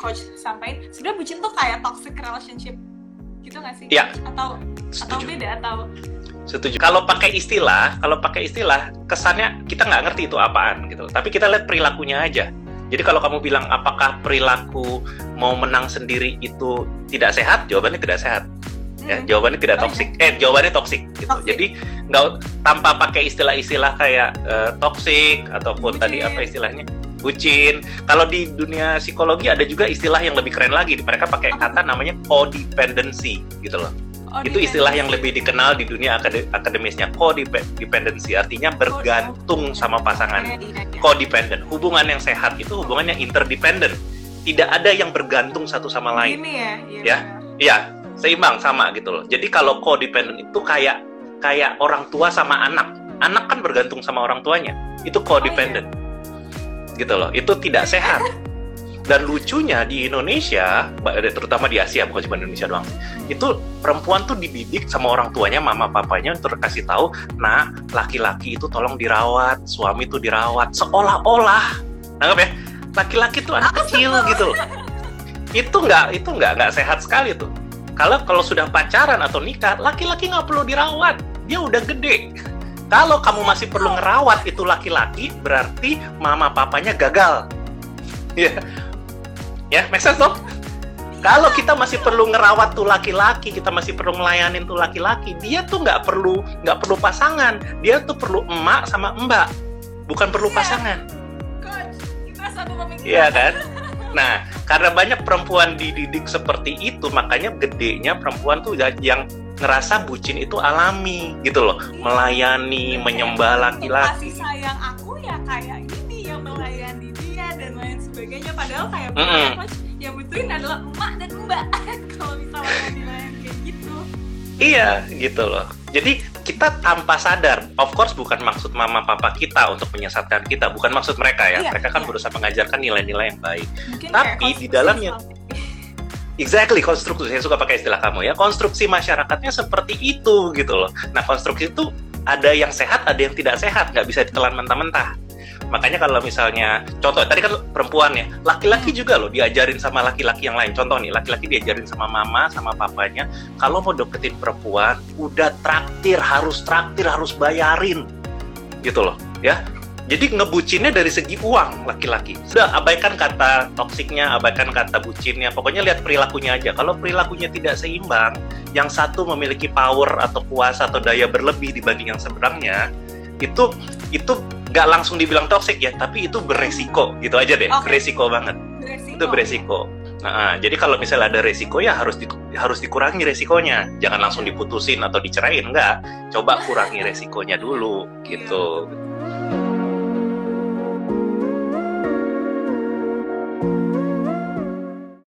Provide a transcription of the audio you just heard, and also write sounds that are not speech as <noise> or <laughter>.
coach sampaikan sebenarnya bucin tuh kayak toxic relationship gitu nggak sih Iya. atau atau Setuju. beda atau Setuju. Kalau pakai istilah, kalau pakai istilah, kesannya kita nggak ngerti itu apaan gitu. Tapi kita lihat perilakunya aja. Jadi kalau kamu bilang apakah perilaku mau menang sendiri itu tidak sehat, jawabannya tidak sehat. Ya, Hmm. jawabannya tidak toksik. Eh, jawabannya toksik gitu. Toxic. Jadi nggak tanpa pakai istilah-istilah kayak eh, toksik ataupun Bucin. tadi apa istilahnya? Bucin. Kalau di dunia psikologi ada juga istilah yang lebih keren lagi. Mereka pakai kata namanya codependency gitu loh. Oh, itu istilah yang lebih dikenal di dunia akade- akademisnya codependency artinya bergantung sama pasangan Iya, iya, iya. codependent hubungan yang sehat itu hubungan yang interdependent tidak ada yang bergantung satu sama lain Gini ya, iya. Ya. iya seimbang sama gitu loh jadi kalau codependent itu kayak kayak orang tua sama anak anak kan bergantung sama orang tuanya itu codependent gitu loh. Itu tidak sehat. Dan lucunya di Indonesia ba- terutama di Asia bukan cuma Indonesia doang itu perempuan tuh dididik sama orang tuanya mama papanya untuk kasih tahu nah laki-laki itu tolong dirawat suami tuh dirawat. Seolah-olah anggap ya laki-laki tuh anak kecil gitu loh. Itu nggak itu nggak nggak sehat sekali tuh. Kalau kalau sudah pacaran atau nikah laki-laki nggak perlu dirawat. Dia udah gede kalau kamu masih perlu ngerawat itu laki-laki berarti mama papanya gagal ya ya make sense dong kalau kita masih perlu ngerawat tuh laki-laki kita masih perlu ngelayanin tuh laki-laki dia tuh nggak perlu nggak perlu pasangan dia tuh perlu emak sama mbak bukan perlu Iya. pasangan Coach, kita satu pemikiran. Iya kan? Nah, karena banyak perempuan dididik seperti itu, makanya gedenya perempuan tuh ya- yang ngerasa bucin itu alami gitu loh, melayani, menyembah laki-laki. kasih sayang aku ya kayak gini yang melayani dia dan lain sebagainya padahal kayak Mm-mm. mm coach yang butuhin adalah emak dan mbak <laughs> kalau misalnya dilayani kayak gitu Iya, gitu loh. Jadi kita tanpa sadar, of course bukan maksud mama papa kita untuk menyesatkan kita, bukan maksud mereka ya. Iya, mereka kan iya. berusaha mengajarkan nilai-nilai yang baik. mungkin Tapi di dalamnya-. Exactly, konstruksi. Saya suka pakai istilah kamu ya. Konstruksi masyarakatnya seperti itu gitu loh. Nah, konstruksi itu ada yang sehat, ada yang tidak sehat. Nggak bisa ditelan mentah-mentah. Makanya kalau misalnya, contoh, tadi kan perempuan ya. Laki-laki juga loh diajarin sama laki-laki yang lain. Contoh nih, laki-laki diajarin sama mama, sama papanya. Kalau mau deketin perempuan, udah traktir, harus traktir, harus bayarin. Gitu loh, ya. Jadi ngebucinnya dari segi uang laki-laki. Sudah abaikan kata toksiknya, abaikan kata bucinnya. Pokoknya lihat perilakunya aja. Kalau perilakunya tidak seimbang, yang satu memiliki power atau kuasa atau daya berlebih dibanding yang seberangnya, itu itu nggak langsung dibilang toksik ya, tapi itu beresiko gitu aja deh. Oke. Beresiko banget. Beresiko. Itu beresiko. Nah, jadi kalau misalnya ada resiko ya harus di- harus dikurangi resikonya. Jangan langsung diputusin atau dicerain, enggak. Coba kurangi resikonya dulu gitu.